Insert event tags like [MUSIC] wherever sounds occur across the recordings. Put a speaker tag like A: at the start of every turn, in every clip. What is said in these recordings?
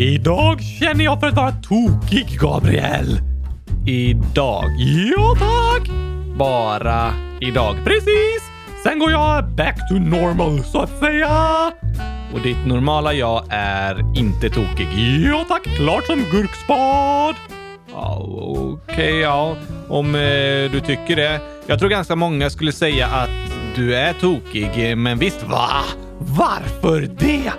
A: Idag känner jag för att vara tokig, Gabriel. Idag? Ja, tack! Bara idag. Precis! Sen går jag back to normal, så att säga. Och ditt normala jag är inte tokig. Ja tack, klart som gurkspad. Ja, Okej, okay, ja. Om eh, du tycker det. Jag tror ganska många skulle säga att du är tokig, men visst, va? Varför det?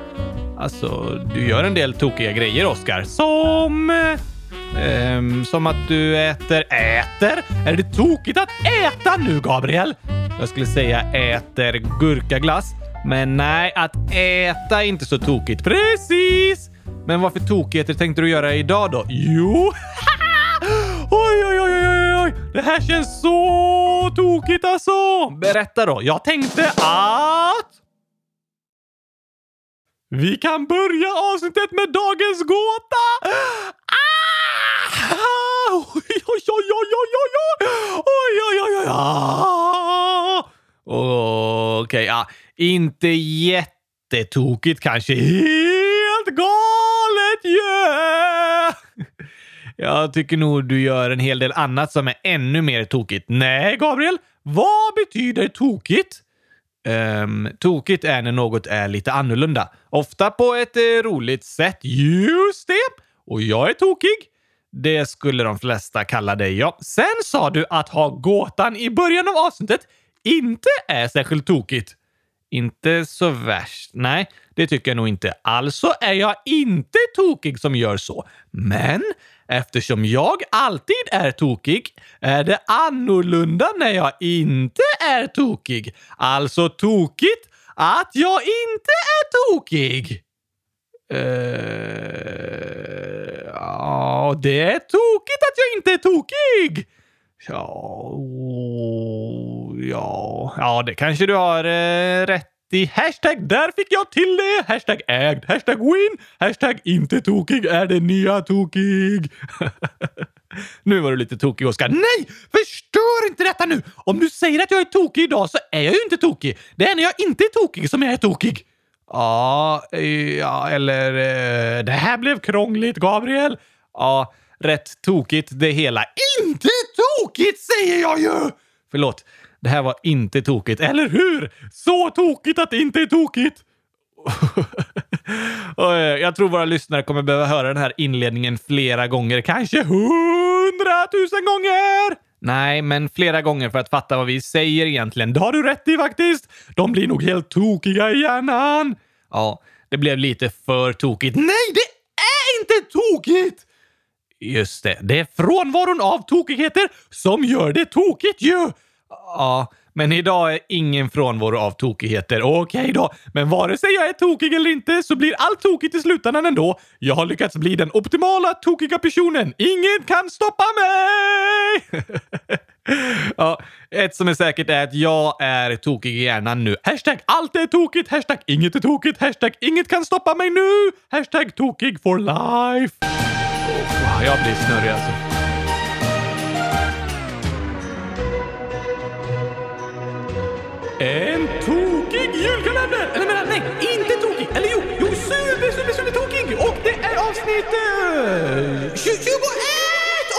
A: Alltså, du gör en del tokiga grejer, Oskar. Som... Eh, som att du äter... Äter? Är det tokigt att äta nu, Gabriel? Jag skulle säga äter gurkaglass. Men nej, att äta är inte så tokigt. Precis! Men vad för tokigheter tänkte du göra idag då? Jo, [LAUGHS] oj, oj, oj, oj, oj, det här känns så tokigt alltså. Berätta då. Jag tänkte att... Vi kan börja avsnittet med dagens gåta! Ah! Oj, oj, oj, oj, oj, oj, oj, oj, oj, oj! Okej, ja. Inte jättetokigt kanske. Helt galet yeah! Jag tycker nog du gör en hel del annat som är ännu mer tokigt. Nej, Gabriel. Vad betyder tokigt? Um, tokigt är när något är lite annorlunda. Ofta på ett eh, roligt sätt. Just det! Och jag är tokig. Det skulle de flesta kalla dig, ja. Sen sa du att ha gåtan i början av avsnittet inte är särskilt tokigt. Inte så värst. Nej, det tycker jag nog inte. Alltså är jag inte tokig som gör så. Men eftersom jag alltid är tokig är det annorlunda när jag inte är tokig. Alltså tokigt att jag inte är tokig. Uh, ja, det är tokigt att jag inte är tokig. Ja, ja, ja, det kanske du har eh, rätt i. Hashtag där fick jag till det. Hashtag ägd. Hashtag win. Hashtag inte tokig är det nya tokig. [LAUGHS] nu var du lite tokig, Oskar. Nej! Förstör inte detta nu! Om du säger att jag är tokig idag så är jag ju inte tokig. Det är när jag inte är tokig som jag är tokig. Ja, eh, ja, eller... Eh, det här blev krångligt, Gabriel. Ja, rätt tokigt det hela. Inte tokigt säger jag ju! Förlåt, det här var inte tokigt, eller hur? Så tokigt att det inte är tokigt! [LAUGHS] jag tror våra lyssnare kommer behöva höra den här inledningen flera gånger, kanske hundratusen gånger! Nej, men flera gånger för att fatta vad vi säger egentligen. Det har du rätt i faktiskt! De blir nog helt tokiga i hjärnan. Ja, det blev lite för tokigt. Nej, det är inte tokigt! Just det, det är frånvaron av tokigheter som gör det tokigt ju! Ja, men idag är ingen frånvaro av tokigheter. Okej då, men vare sig jag är tokig eller inte så blir allt tokigt i slutändan ändå. Jag har lyckats bli den optimala tokiga personen. Ingen kan stoppa mig! [LAUGHS] ja, ett som är säkert är att jag är tokig i hjärnan nu. Hashtag allt är tokigt, hashtag inget är tokigt, hashtag inget kan stoppa mig nu, hashtag tokig for life. Oh, jag blir snurrig alltså. En tokig julkalender! Eller menar, nej, inte tokig! Eller jo, jo, super, super, super tokig! Och det är avsnitt eh, 21!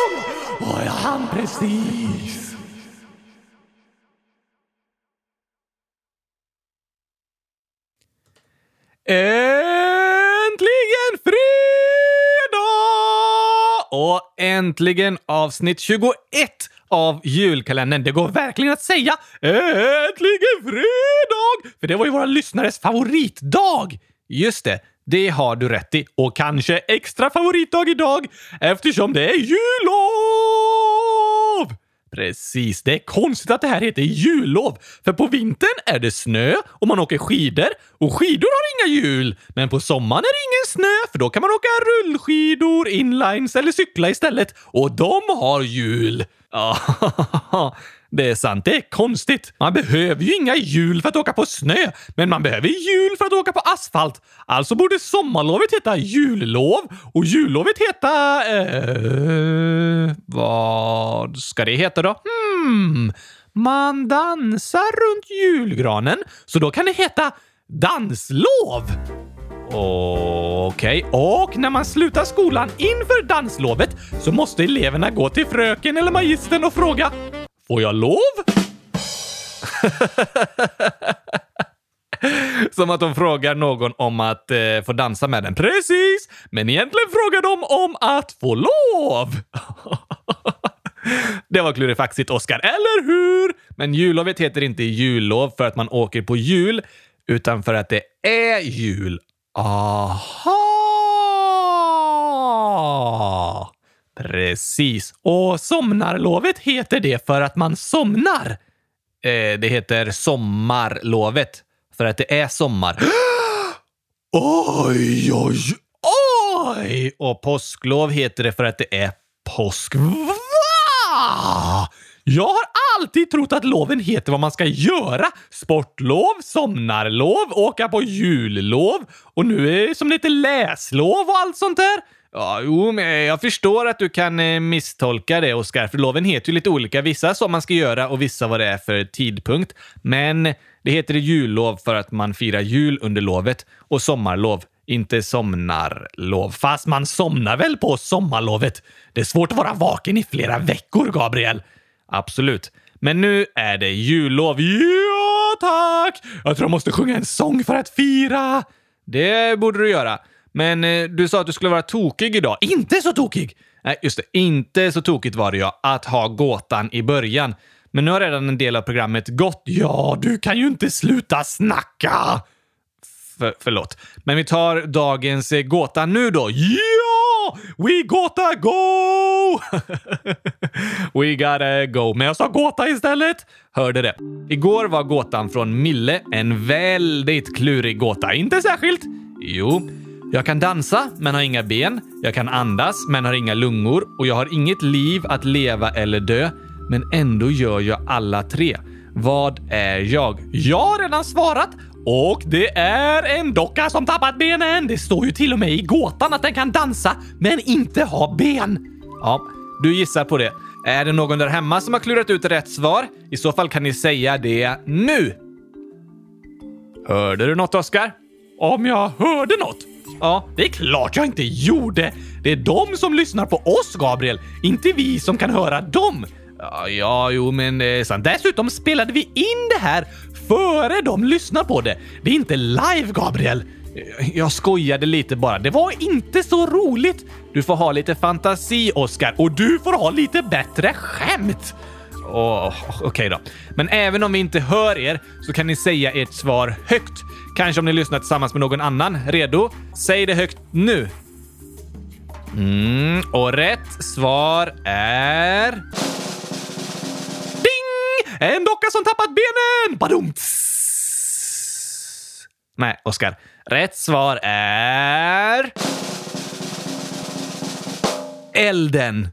A: Om... Oh, jag hann precis! Äntligen fredag! Och äntligen avsnitt 21 av julkalendern. Det går verkligen att säga äntligen fredag! För det var ju våra lyssnares favoritdag. Just det, det har du rätt i. Och kanske extra favoritdag idag eftersom det är jullov! Precis, det är konstigt att det här heter jullov, för på vintern är det snö och man åker skidor och skidor har inga hjul. Men på sommaren är det ingen snö, för då kan man åka rullskidor, inlines eller cykla istället och de har hjul. Ja, [LAUGHS] det är sant. Det är konstigt. Man behöver ju inga hjul för att åka på snö, men man behöver hjul för att åka på asfalt. Alltså borde sommarlovet heta jullov och jullovet heta... Eh, vad ska det heta då? Hmm, man dansar runt julgranen, så då kan det heta danslov. Okej, och när man slutar skolan inför danslovet så måste eleverna gå till fröken eller magistern och fråga Får jag lov? [LAUGHS] Som att de frågar någon om att eh, få dansa med den. Precis! Men egentligen frågar de om att få lov. [LAUGHS] Det var klurifaxigt, Oskar, eller hur? Men jullovet heter inte jullov för att man åker på jul, utan för att det är jul. Aha! Precis. Och somnarlovet heter det för att man somnar. Eh, det heter sommarlovet för att det är sommar. [GASPS] oj, oj, oj! Och påsklov heter det för att det är påsk. Va? Jag har alltid trott att loven heter vad man ska göra. Sportlov, somnarlov, åka på jullov och nu är det som lite läslov och allt sånt där. Ja, jo, men jag förstår att du kan eh, misstolka det, Oskar, för loven heter ju lite olika. Vissa som man ska göra och vissa vad det är för tidpunkt. Men det heter jullov för att man firar jul under lovet och sommarlov, inte somnarlov. Fast man somnar väl på sommarlovet? Det är svårt att vara vaken i flera veckor, Gabriel. Absolut. Men nu är det jullov. Ja, tack! Jag tror jag måste sjunga en sång för att fira. Det borde du göra. Men eh, du sa att du skulle vara tokig idag. Inte så tokig! Nej, just det. Inte så tokigt var det ja, att ha gåtan i början. Men nu har redan en del av programmet gått. Ja, du kan ju inte sluta snacka! För, förlåt. Men vi tar dagens eh, gåta nu då. Ja! We gotta go! [LAUGHS] We gotta go. Men jag sa gåta istället. Hörde det. Igår var gåtan från Mille en väldigt klurig gåta. Inte särskilt? Jo. Jag kan dansa, men har inga ben. Jag kan andas, men har inga lungor. Och jag har inget liv att leva eller dö. Men ändå gör jag alla tre. Vad är jag? Jag har redan svarat och det är en docka som tappat benen. Det står ju till och med i gåtan att den kan dansa, men inte ha ben. Ja, du gissar på det. Är det någon där hemma som har klurat ut rätt svar? I så fall kan ni säga det nu. Hörde du något, Oskar? Om jag hörde något? Ja, det är klart jag inte gjorde. Det är de som lyssnar på oss, Gabriel, inte vi som kan höra dem. Ja, ja jo, men är sant. Dessutom spelade vi in det här före de lyssnar på det. Det är inte live, Gabriel. Jag skojade lite bara. Det var inte så roligt. Du får ha lite fantasi, Oscar, och du får ha lite bättre skämt. Oh, Okej okay då. Men även om vi inte hör er så kan ni säga ert svar högt. Kanske om ni lyssnar tillsammans med någon annan. Redo? Säg det högt nu. Mm, och rätt svar är... Ding! En docka som tappat benen! Badumts! Nej, Oskar. Rätt svar är... Elden.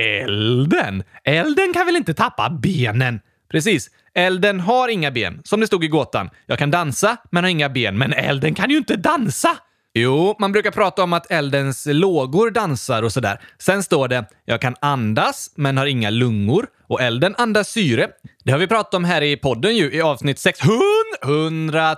A: Elden? Elden kan väl inte tappa benen? Precis. Elden har inga ben, som det stod i gåtan. Jag kan dansa, men har inga ben. Men elden kan ju inte dansa! Jo, man brukar prata om att eldens lågor dansar och sådär. Sen står det “Jag kan andas, men har inga lungor” och elden andas syre. Det har vi pratat om här i podden ju i avsnitt 600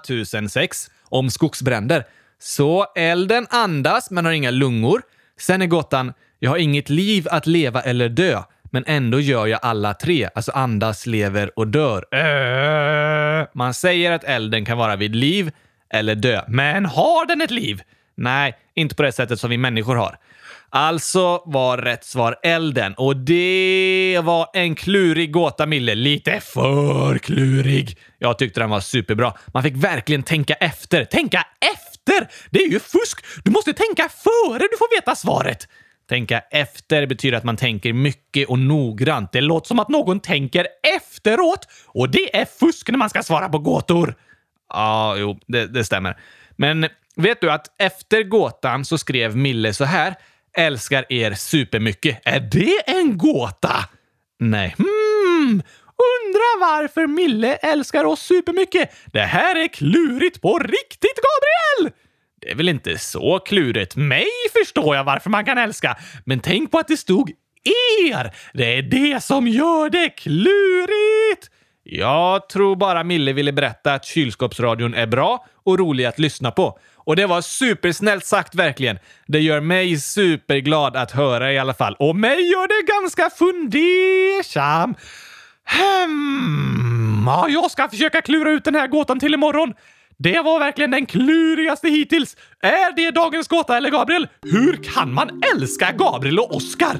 A: 006 om skogsbränder. Så elden andas, men har inga lungor. Sen är gåtan “Jag har inget liv att leva eller dö” men ändå gör jag alla tre. Alltså andas, lever och dör. Äh. Man säger att elden kan vara vid liv eller dö. Men har den ett liv? Nej, inte på det sättet som vi människor har. Alltså var rätt svar elden och det var en klurig gåta, Mille. Lite för klurig. Jag tyckte den var superbra. Man fick verkligen tänka efter. Tänka efter! Det är ju fusk! Du måste tänka före du får veta svaret. Tänka efter betyder att man tänker mycket och noggrant. Det låter som att någon tänker efteråt och det är fusk när man ska svara på gåtor. Ja, jo, det, det stämmer. Men vet du att efter gåtan så skrev Mille så här. Älskar er supermycket. Är det en gåta? Nej. Hmm. Undrar varför Mille älskar oss supermycket. Det här är klurigt på riktigt, Gabriel! Det är väl inte så klurigt. Mig förstår jag varför man kan älska, men tänk på att det stod er. Det är det som gör det klurigt. Jag tror bara Mille ville berätta att kylskåpsradion är bra och rolig att lyssna på. Och det var supersnällt sagt verkligen. Det gör mig superglad att höra i alla fall. Och mig gör det ganska fundersam. Hmm, ja, jag ska försöka klura ut den här gåtan till imorgon. Det var verkligen den klurigaste hittills. Är det dagens gåta eller Gabriel? Hur kan man älska Gabriel och Oscar?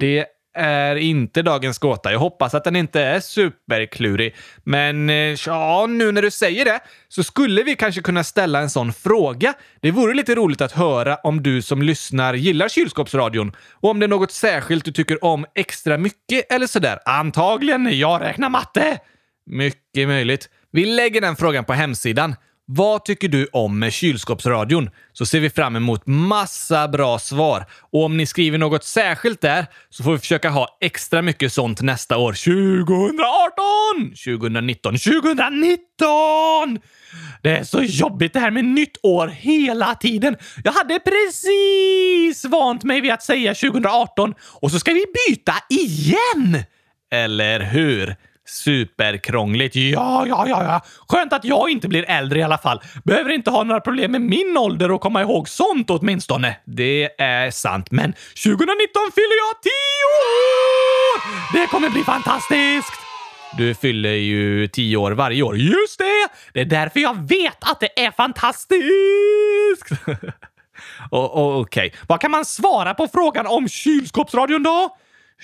A: Det är inte dagens gåta. Jag hoppas att den inte är superklurig. Men eh, ja, nu när du säger det så skulle vi kanske kunna ställa en sån fråga. Det vore lite roligt att höra om du som lyssnar gillar kylskåpsradion och om det är något särskilt du tycker om extra mycket eller sådär. Antagligen. Jag räknar matte. Mycket möjligt. Vi lägger den frågan på hemsidan. Vad tycker du om kylskåpsradion? Så ser vi fram emot massa bra svar. Och om ni skriver något särskilt där så får vi försöka ha extra mycket sånt nästa år. 2018! 2019, 2019! Det är så jobbigt det här med nytt år hela tiden. Jag hade precis vant mig vid att säga 2018 och så ska vi byta igen! Eller hur? Superkrångligt. Ja, ja, ja, ja. Skönt att jag inte blir äldre i alla fall. Behöver inte ha några problem med min ålder och komma ihåg sånt åtminstone. Det är sant, men 2019 fyller jag 10 år! Det kommer bli fantastiskt! Du fyller ju 10 år varje år. Just det! Det är därför jag vet att det är fantastiskt! [LAUGHS] Okej, okay. vad kan man svara på frågan om kylskåpsradion då?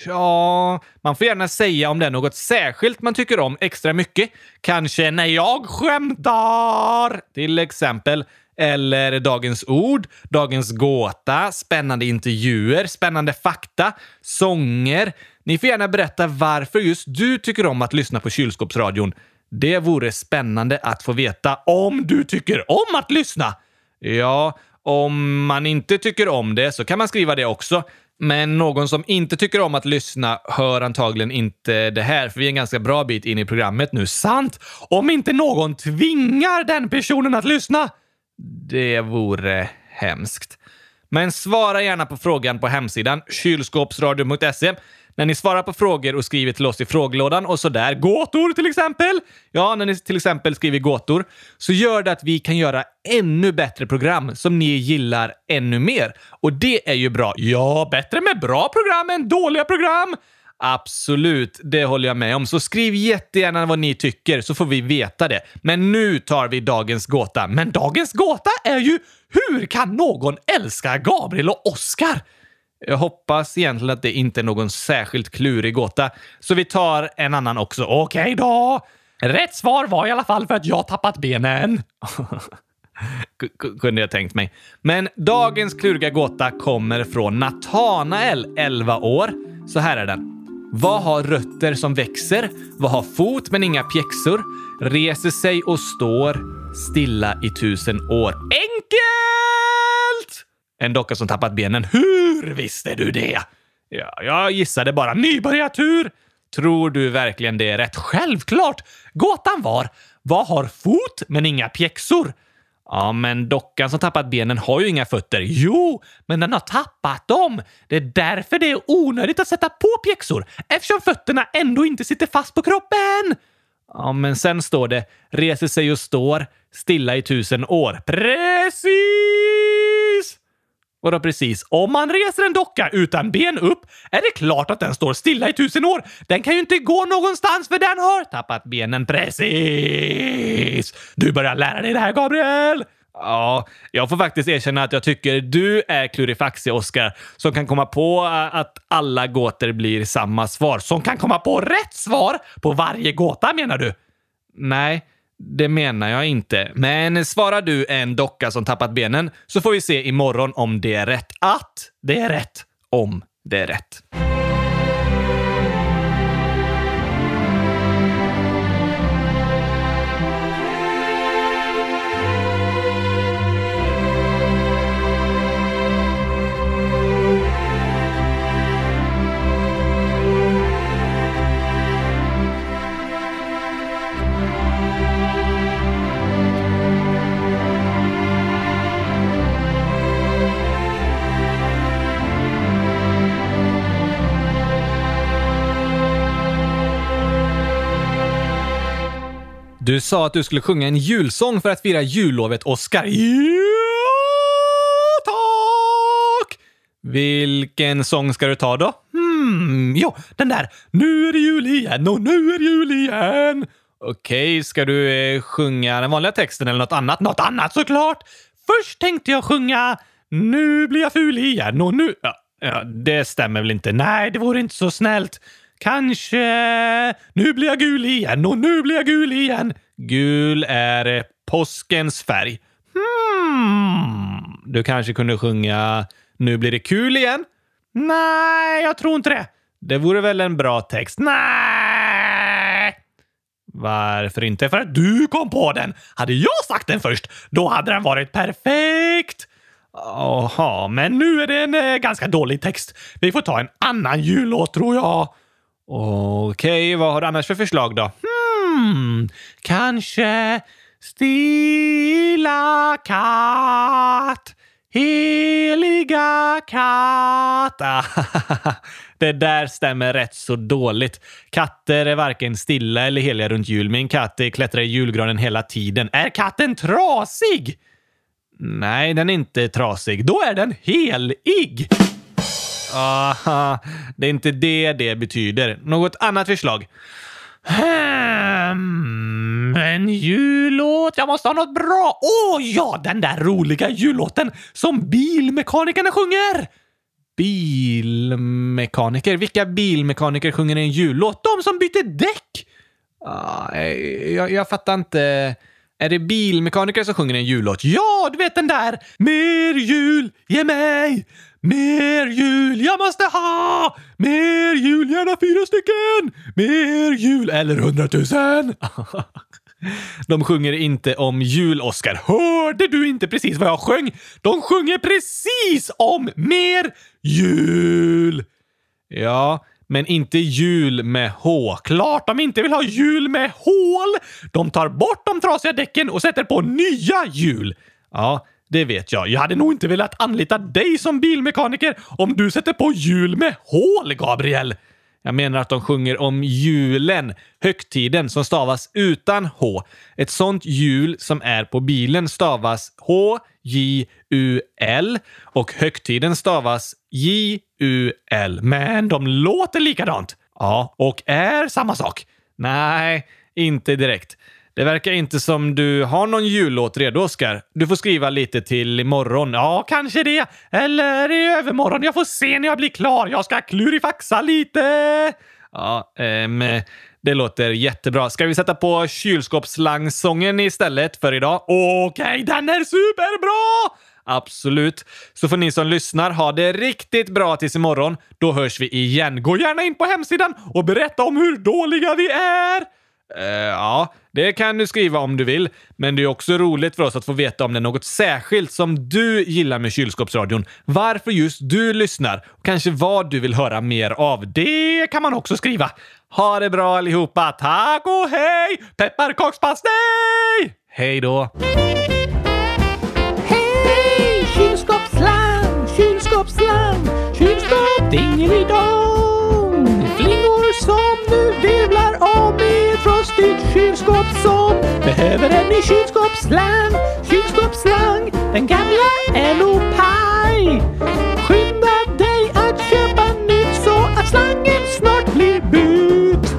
A: Ja, man får gärna säga om det är något särskilt man tycker om extra mycket. Kanske när jag skämtar, till exempel. Eller Dagens ord, Dagens gåta, spännande intervjuer, spännande fakta, sånger. Ni får gärna berätta varför just du tycker om att lyssna på kylskåpsradion. Det vore spännande att få veta om du tycker om att lyssna. Ja, om man inte tycker om det så kan man skriva det också. Men någon som inte tycker om att lyssna hör antagligen inte det här, för vi är en ganska bra bit in i programmet nu. Sant! Om inte någon tvingar den personen att lyssna! Det vore hemskt. Men svara gärna på frågan på hemsidan kylskåpsradio.se när ni svarar på frågor och skriver till oss i frågelådan och sådär, gåtor till exempel. Ja, när ni till exempel skriver gåtor så gör det att vi kan göra ännu bättre program som ni gillar ännu mer. Och det är ju bra. Ja, bättre med bra program än dåliga program. Absolut, det håller jag med om. Så skriv jättegärna vad ni tycker så får vi veta det. Men nu tar vi dagens gåta. Men dagens gåta är ju hur kan någon älska Gabriel och Oscar? Jag hoppas egentligen att det inte är någon särskilt klurig gåta, så vi tar en annan också. Okej okay då! Rätt svar var i alla fall för att jag tappat benen. [LAUGHS] kunde jag tänkt mig. Men dagens kluriga gåta kommer från Natanael, 11 år. Så här är den. Vad har rötter som växer? Vad har fot men inga pjäxor? Reser sig och står stilla i tusen år. Äng en docka som tappat benen. Hur visste du det? Ja, jag gissade bara. Nybörjartur! Tror du verkligen det är rätt? Självklart! Gåtan var, vad har fot men inga pjäxor? Ja, men dockan som tappat benen har ju inga fötter. Jo, men den har tappat dem. Det är därför det är onödigt att sätta på pjäxor, eftersom fötterna ändå inte sitter fast på kroppen. Ja, men sen står det reser sig och står stilla i tusen år. Precis! Vadå precis? Om man reser en docka utan ben upp är det klart att den står stilla i tusen år. Den kan ju inte gå någonstans för den har tappat benen precis. Du börjar lära dig det här, Gabriel! Ja, jag får faktiskt erkänna att jag tycker du är klurifaxig, Oscar, som kan komma på att alla gåtor blir samma svar. Som kan komma på rätt svar på varje gåta, menar du? Nej, det menar jag inte. Men svarar du en docka som tappat benen så får vi se imorgon om det är rätt. Att det är rätt. Om det är rätt. Du sa att du skulle sjunga en julsång för att fira jullovet, Oskar. Ja, tack! Vilken sång ska du ta då? Hmm, jo, den där. Nu är det jul igen och nu är det jul igen. Okej, ska du eh, sjunga den vanliga texten eller något annat? Något annat såklart! Först tänkte jag sjunga Nu blir jag ful igen och nu... Ja, ja, det stämmer väl inte? Nej, det vore inte så snällt. Kanske... Nu blir jag gul igen och nu blir jag gul igen. Gul är eh, påskens färg. Hmm. Du kanske kunde sjunga Nu blir det kul igen? Nej, jag tror inte det. Det vore väl en bra text? Nej! Varför inte? För att du kom på den! Hade jag sagt den först, då hade den varit perfekt! Jaha, men nu är det en eh, ganska dålig text. Vi får ta en annan jullåt tror jag. Okej, vad har du annars för förslag då? Hmm, kanske Stilla katt, heliga katt. [LAUGHS] Det där stämmer rätt så dåligt. Katter är varken stilla eller heliga runt jul. Min katt klättrar i julgranen hela tiden. Är katten trasig? Nej, den är inte trasig. Då är den helig. Aha, det är inte det det betyder. Något annat förslag? Hmm, en jullåt? Jag måste ha något bra. Åh oh, ja, den där roliga jullåten som bilmekanikerna sjunger! Bilmekaniker? Vilka bilmekaniker sjunger en jullåt? De som byter däck! Ah, eh, jag, jag fattar inte. Är det bilmekaniker som sjunger en jullåt? Ja, du vet den där! Mer jul, ge mig! Mer jul, jag måste ha! Mer jul, gärna fyra stycken! Mer jul eller hundratusen! [LAUGHS] De sjunger inte om jul, Oscar. Hörde du inte precis vad jag sjöng? De sjunger precis om mer jul! Ja, men inte jul med H. Klart de inte vill ha jul med hål! De tar bort de trasiga däcken och sätter på nya hjul. Ja, det vet jag. Jag hade nog inte velat anlita dig som bilmekaniker om du sätter på hjul med hål, Gabriel. Jag menar att de sjunger om julen, högtiden som stavas utan H. Ett sånt hjul som är på bilen stavas H-J-U-L och högtiden stavas J-U-L. Men de låter likadant. Ja, och är samma sak. Nej, inte direkt. Det verkar inte som du har någon jullåt redo, Oskar. Du får skriva lite till imorgon. Ja, kanske det. Eller i övermorgon. Jag får se när jag blir klar. Jag ska klurifaxa lite. Ja, ähm, det låter jättebra. Ska vi sätta på kylskåpslangsången istället för idag? Okej, okay, den är superbra! Absolut. Så får ni som lyssnar ha det riktigt bra tills imorgon. Då hörs vi igen. Gå gärna in på hemsidan och berätta om hur dåliga vi är! Uh, ja, det kan du skriva om du vill, men det är också roligt för oss att få veta om det är något särskilt som du gillar med kylskåpsradion. Varför just du lyssnar och kanske vad du vill höra mer av. Det kan man också skriva. Ha det bra allihopa! Tack och hej! Pepparkakspastej! Hej då!
B: Hej! Kylskåpsslang, kylskåpsslang, kylskåp dingelidong! Frostigt kylskåp som behöver en ny kylskåpsslang. Kylskåpsslang, den gamla är nog paj. Skynda dig att köpa nytt så att slangen snart blir bytt.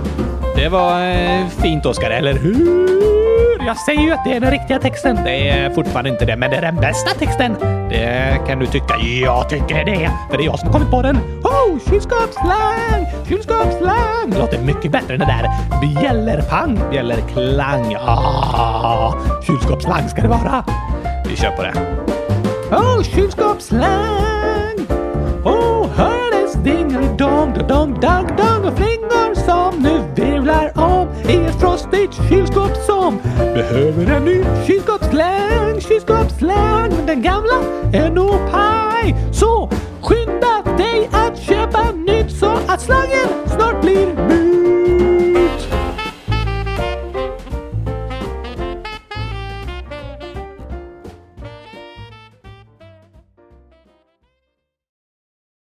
A: Det var eh, fint, Oskar, eller hur? Jag säger ju att det är den riktiga texten. Det är fortfarande inte det, men det är den bästa texten. Det kan du tycka. Jag tycker det, för det är jag som har kommit på den. Oh, kylskåpsslang! Kylskåpsslang! Det låter mycket bättre än det där bjällerpang, bjällerklang. Ah, kylskåpsslang ska det vara. Vi kör på det.
B: Oh, kylskåpsslang! Oh, hördes dingelidong, dong, dong, dong och flingor som nu virvlar om i ett ditt kylskåp som behöver en ny kylskåpsslang, kylskåpsslang. Men den gamla är nog paj. Så skynda dig att köpa nytt så att slangen snart blir ny.